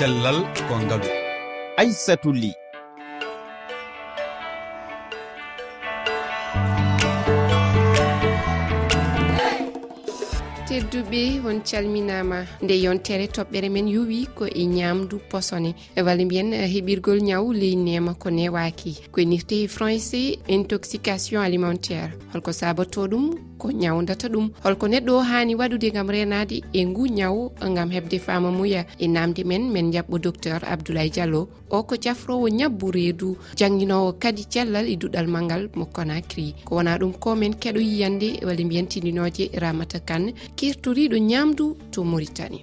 cellal ko ngaalu aissatou ly. tedduɓe on calminama nde yontere toɓɓere men yowi ko e ñamdu posone. Walla mbiyen eh, heɓirgol ñaw ley nema ko newaki koynirte e français intoxication alimentaire. Holko sabato ɗum ko ñawdata ɗum. Holko neɗɗo o hani waɗude gam renade e ngu ñaw gam hebde famamuya e namde men men jaɓɓo docteur abdoulaye diallo. O ko cafrowo ñabbu reedu jangguinowo kadi cellal e duɗal malngal mo conakry. Ko wona ɗum ko men keɗo yiyande walla mbiyantindinoje ramata kane. irtoriɗo ñamdu to maritani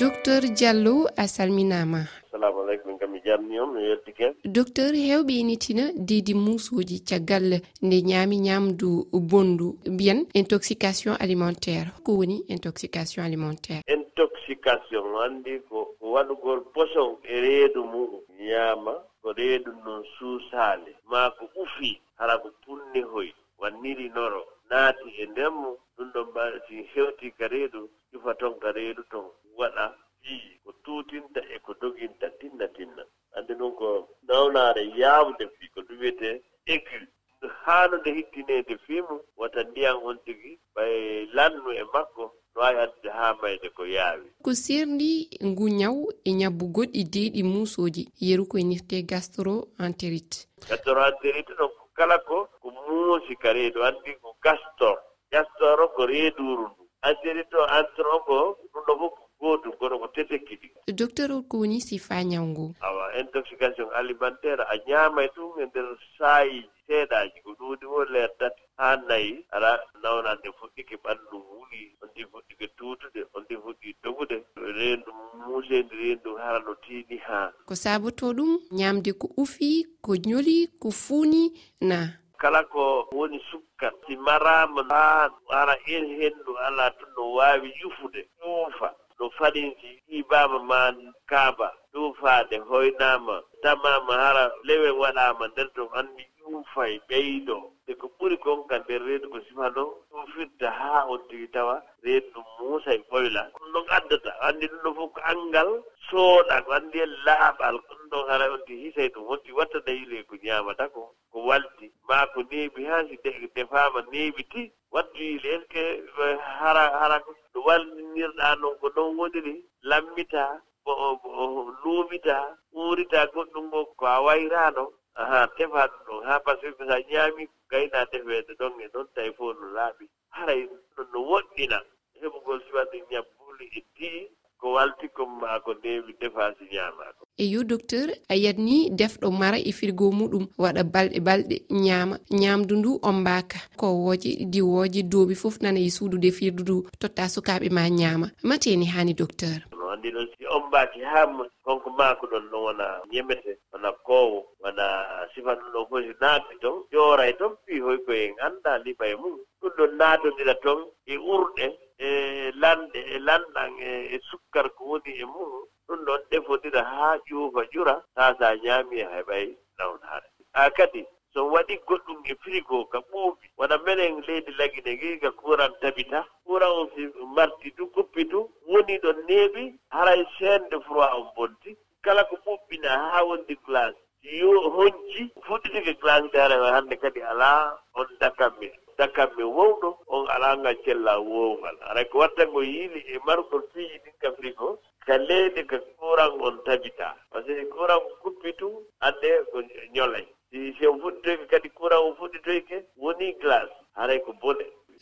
docteur diallo a salminama assalamu aleykum kam mi jamni on mi yettike docteur hewɓe enitina deedi muusuji caggal nde ñaami ñamdu bondu mbiyen intoxication alimentaire. Ko woni intoxication alimentaire? Intoxication andi ko waɗugol poson e reedu muɗum. Ñaama ko reedun noon suusaale. Maa ko ufii hara ko punni hoy. Wanniri noro naati e ndemmo ɗum ɗon mbaɗa si hewtii ka reedu ƴufa ton ka reedu ton waɗa fii ko tuutinta e ko doginta tinna tinna. Anndi noon ko nawnaare yaawde fii ko ɗum wiyetee écu haanude nde hittineede fiimu wata ndiyan on tigi ɓay lannu e makko wawi addude ha mayde ko yaawi. Ko serndi ngu ñaw e ñabbu goɗɗi deyɗi muusoji yeru ko enirte gastro entérite gastro entérite ɗon ko kala ko ko muusi ka reedu anndi ko gastor gastor o ko reeduru ndu. Entérite o entre on ko ɗum ɗo fof ko gootum kono ko tetekkiɗi docteur o ko woni sifa ñaw ngu? Awa intoxication alimentaire a ñaamay ɗum e nder saayiji seeɗaaji ko ɗum woni wo leer tati. haa nayi ala nawnande fuɗɗike ɓanndu wuli on ndi fuɗɗike tuutude on ndi fuɗɗi dogude reendu muuseendi reendu hara no tiini haa ko saaboto ɗum ñaamde ko ufi ko ñoli ko fuuni na? Kala ko woni sukkat. Si maraama haa ara en henndu alaa tun no waawi yufude ƴuufa no farinsi ɗiibaama ma kaaba ƴuufaade hoynaama tamaama hara lewe waɗaama nder to anndi ƴuufay ɓeydoo e ko ɓuri gongal nder reedu ko siman ɗon tufidda haa on tigi tawa reedu ndu muusa e ɓoyla. Ɗum ɗon addata anndi ɗum ɗo fof ko anngal sooɗa ko anndi en laaɓal. Ɗum ɗon hara on ti hisay ɗum wonti watta dayile ko ñaamata ko ko walti maa ko neebi haa si defaama neebiti wadduyiile est ce que hara hara ɗo walninirɗaa noon ko ɗon woniri lammitaa luumitaa uuritaa goɗɗum ngo ko a wayraano. aha tefa ɗum ɗon haa par ce que so a ñaami gaynaa defeede ɗon e ɗon tawi fof no laaɓi. Haray ɗon no woɗɗina. Heɓugol siwaɗi ñabbuli e tii ko waltikom ma ko ndewi defaasi ñaamaako e yo docteur a yiyat ni defɗo mara e firgo muɗum waɗa balɗe balɗe ñaama ñaamdu ndu ombaka ko wooje diwooje doobi fof nana e suudu defirdu ndu totta sukaaɓe ma ñaama mateni haani docteur? No anndi ɗon on mbaaki hamma konko maako ɗon ɗon wona ñemete wona koowo wona sifanɗum ɗon fof si naatde ton jooray ton fii hoy koyen annda liɓa e mum. Ɗum ɗon naatondira ton e urɗe e lanɗe e lanɗan e, e sukkar ko woni e mum. Ɗum ɗon ɗefondira haa ƴuufa ƴura taa so a ñaami a heɓay nawnaare. Haa kadi so waɗi goɗɗum e frigo ka ɓuuɓi wona menen leydi lagine ngi ka kuuran tabita kuuran o si marti du guppi du woni ɗo neeɓi haray seende froid on bonti. Kala ko ɓuɓɓina haa wondi glace yo honji fuɗɗitike glace de haray hannde kadi alaa on dakkat min wowɗo on alaa ngal cellal wowngal haray ko watta ngo yiili e margol fiiji ɗin kam ɗi ko ka leydi ka kuuran on tan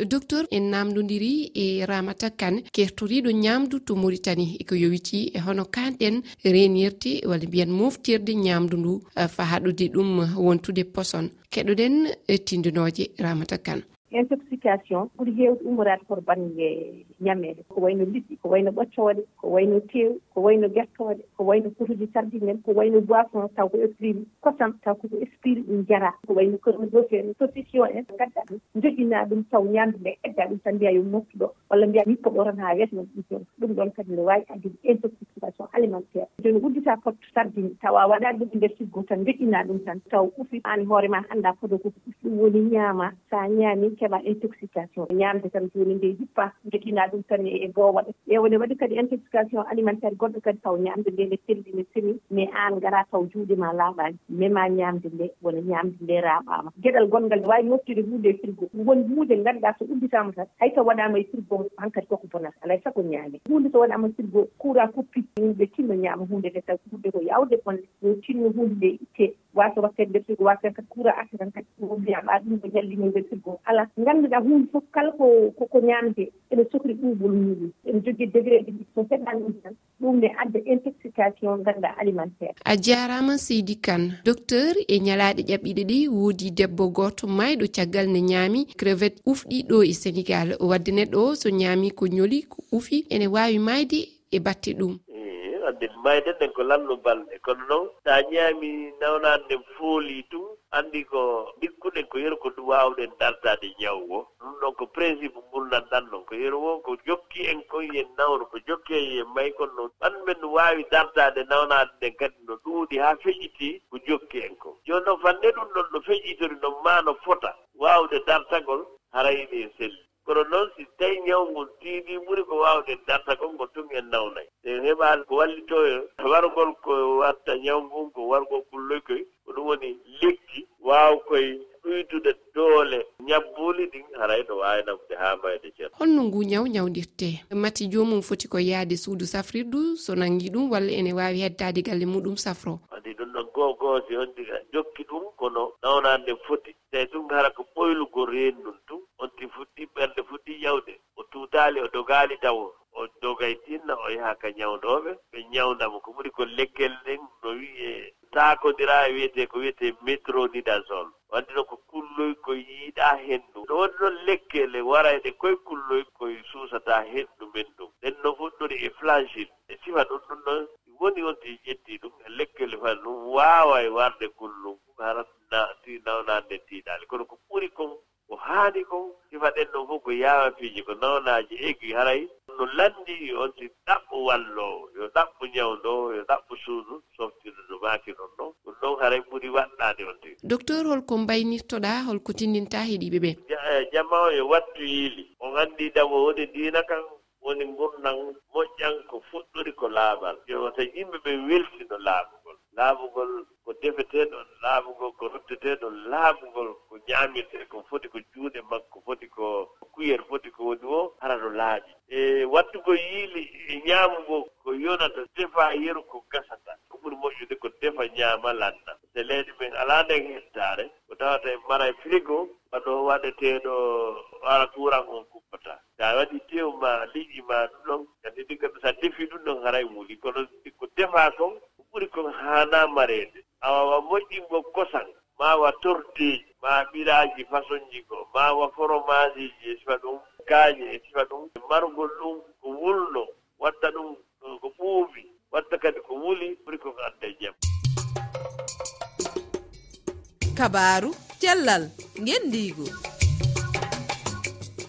docteur en namdodiri e ramata kane. Kertoriɗo ñamdu to maritani eko yowiti e hono kanɗen renirde walla mbiyan moftirde ñamdu ndu e fa haɗude ɗum wontude poson. Keɗoɗen e tindinoje ramata kane. Intoxication ɓuuri hewde umorade koto banggue ñameede ko wayno liɗɗi ko wayno ɓoccoode ko wayno teew ko wayno gertoode ko wayno potuji tardinen ko wayno boisson taw ko esprit kosam taw koko esprit ɗum jara ko wayno kodofeen en en gadda ɗum joƴƴinaa ɗum taw ñaamdu nde edda ɗum tan mbiya yo moftuɗo walla mbiya yippo ɗo tan haa wesno ɗum toon ɗum ɗon kadi ne waawi addude intoxication alimentaire. Joni udditaa potto sardine tawa waɗaani ɗum e nder siggo tan joƴƴinaa ɗum tan taw ufi aan hoore ma annda fodo koko ufi ɗum woni ñaama so a ñaami keɓa intoxication. Ñaamde tan joni nde yippa joƴƴinaa wona ɗum tan e gowaɗo ƴewne e waɗi kadi intoxication alimentaire goɗɗo kadi taw ñamde nde nde telli ne semi mais an gara taw juuɗe ma laaɓani mema ñamde nde wona ñamde nde raaɓaama. Gueɗal gongal ne waawi moftude hunde e frigo won hunde ngannduɗaa so udditama tan hayso waɗama e frigo hankkadi koko bonata. Alay e sago ñaami hunde so waɗama frigo courant koppi yimɓe tinno ñaama hunde nde taw hunde ko yawde bonde yo tinno hunde nde itte. Wasa wattede nder frigo wasa e kadi courant asa tan kadi mbiyaɓaa ɗum ko jallini nder frigo ala ngannduɗaa hunde foof kala ko koko ñamde ene sohli ɓuuɓol muɗum ene jogii degré ji ɗi so seɗani ɗum tan ɗum ne adda intoxication ganda alimentaire. A jarama seydi kane docteur e ñalaɗe ƴaɓɓiɗe ɗi woodi debbo goto mayɗo caggal ne ñaami crevette ufɗi ɗo e sénégal. Wadde neɗɗo o so ñaami ko ñoli ko ufi ene wawi mayde e batte ɗum. Wadde mayde ɗen ko lanno balɗe. Kono noon sa ñaami ñaami nawnande fooli tum anndi ko ɗikkuɗen ko yeru ko ɗum waawɗen dardaade ñaw o ɗum ɗon ko principe ngulnanɗan ɗon ko yeru wo ko jokki en kon yen nawno ko jokki en yen may kon noon ɓan men no waawi dardaade nawnaade nden kadi no ɗuuɗi haa feƴitii ko jokki en kon. Jooni noon fannde ɗum ɗon no feƴitori no maa no fota waawde dartagol harayni e selli. Kono noon si tawi ñawngol tiiɗi ɓuri ko waawde darta kon ko tun en nawnayi. E heɓaa ko wallitoo e wargol ko watta ñawngu um ko wargol kulloy koye ko ɗum woni waaw koye ɓuydude doole. Ñabbuuli ɗin haray no waawi namde haa mayde ceer holno ngu ñaw ñawdirtee mati joomum foti ko yahde suudu safrirdu so nanngii ɗum walla ene waawi heddaade galle muɗum safro? Adi ɗum noon goo goo si on diga jokki ɗum kono nawnaande foti. Te ɗum hara ko ɓoylugo reendun tun on ti fuɗɗi ɓernde fuɗɗi yawde o tuutaali o dogaali taw o dogay tinna o yaha ka ñawndoɓe ɓe ñawdamo ko ɓuri ko lekkel nden no wiye haakodira e wiyete ko wiyete métronidazol wadde ɗo ko kulloy ko yiiɗa henndu. Ɗo woni ɗon lekkele warayde koye kulloy koye suusata henndu men ɗum. Ɗen no fuɗɗori e flagile. E sifa ɗum ɗum ɗon woni on ti ƴetti ɗum e lekkele fa ɗum waawa e warde kullum haranna ti nawnande tiiɗaali. Kono ko ɓuri kon ko haani kon sifa ɗen ɗon fof ko yaawa piiji ko nawnaaji eggi haray. No lanndi on ti ɗaɓɓu walloowo yo ɗaɓɓo ñawndoowo yo ɗaɓɓo suudu softirɗo no maaki noon noon ɗum noon haray ɓuri waɗɗaade on tigi docteur holko mbaynirtoɗa holko tinninta heeɗiɓe ɓe? E, jama o yo wattu yiili. On anndi ɗamo woni diina kan woni gurnan moƴƴan ko fuɗɗori ko laaɓal jowata yimɓe ɓe weltino laaɓugol laaɓugol ko defeteeɗon laaɓugol ko rotteteeɗon laaɓugol ko ñaamirte ko foti ko juuɗe makko foti ko kuyel foti ko woni o hara no laaɓi e wattugo yiili e ñaamugo ko yonata defa yeru ko gasata. moƴƴude ko defa ñaama lanna. Nde leydi men alaa nden hettaare ko tawata e mara e frigo waɗo waɗeteeɗo ara tuuran on kuppata so a waɗi tew ma liƴƴi ma ɗum ɗon kadi ɗigga so a defi ɗum ɗon hara e muuli. Kono ko defaa kon ko ɓuri kon haanaa mareede. A wawa moƴƴingo kosan ma wa tordeeji ma ɓiraaji façon ji ko ma wa fromage ji e sifa ɗum kaañe e sifa ɗum e margol ɗum ko wulno watta ɗum ko ɓuuɓi. watta kadi ko wuli ɓuri koko adda e jam. Kabaru cellal gendigo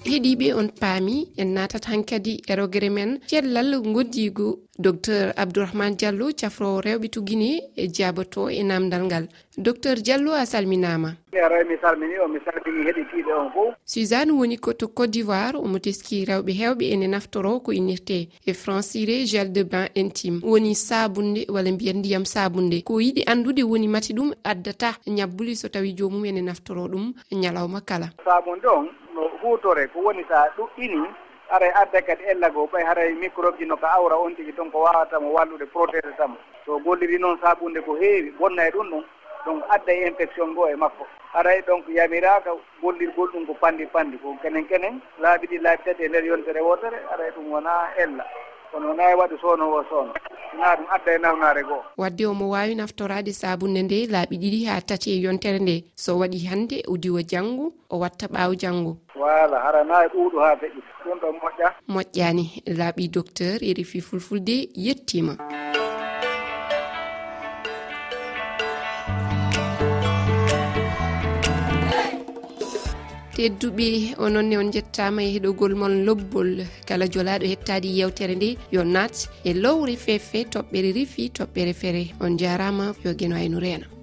heeɗiɓe on paami en natat hankkadi e rogere men. Cellal goddigo docteur abdourahmane diallo cafrowo rewɓe tuguine e jabato e namdal ngal. Docteur diallo a salminama. Eroy mi salmini on mi salmini heɗitiɓe on fof suzane woni ko to côte d'ivoire omo teski rewɓe hewɓe ene naftoro ko innirte e franciré gel de bain intime. Woni sabunde walla mbiyen ndiyam sabunde ko yiɗi andude woni mati ɗum addata ñabbuli so tawi jomum ene naftoro ɗum ñalawma kala. Sabunde on huutore ko woni so a ɗuɗɗini aray adda kadi ellago ɓay haray microbe ji no ka awra on tigi toon ko wawatamo wallude protége tamo. So golliri noon saaɓunde ko heewi bonna e ɗum ɗum donc adda e infection ngo e makko. Aray donc yamiraka gollirgol ɗum ko pandi pandi ko kenen kenen laabi ɗi laabi tati e nder yontere wotere aray ɗum wona ella. Kono wona e waɗi sowno o sowno sina ɗum adda e nawnare goo wadde omo wawi naftorade sabunde nde laaɓi ɗiɗi ha tati e yontere nde. So waɗi hande o diwa janggo o watta ɓaaw janggo voilà harana e ɗuuɗo haa daƴi ɗum ɗon moƴƴa. Moƴƴani laaɓi docteur e refi fulfulde yettima tedduɓe ononne on jettama e heɗogol mon lobbol. Kala jolaɗo hettadi yewtere nde yo nat e lowre fefe toɓɓere refi toɓɓere feere on jarama yo gueno aynu reena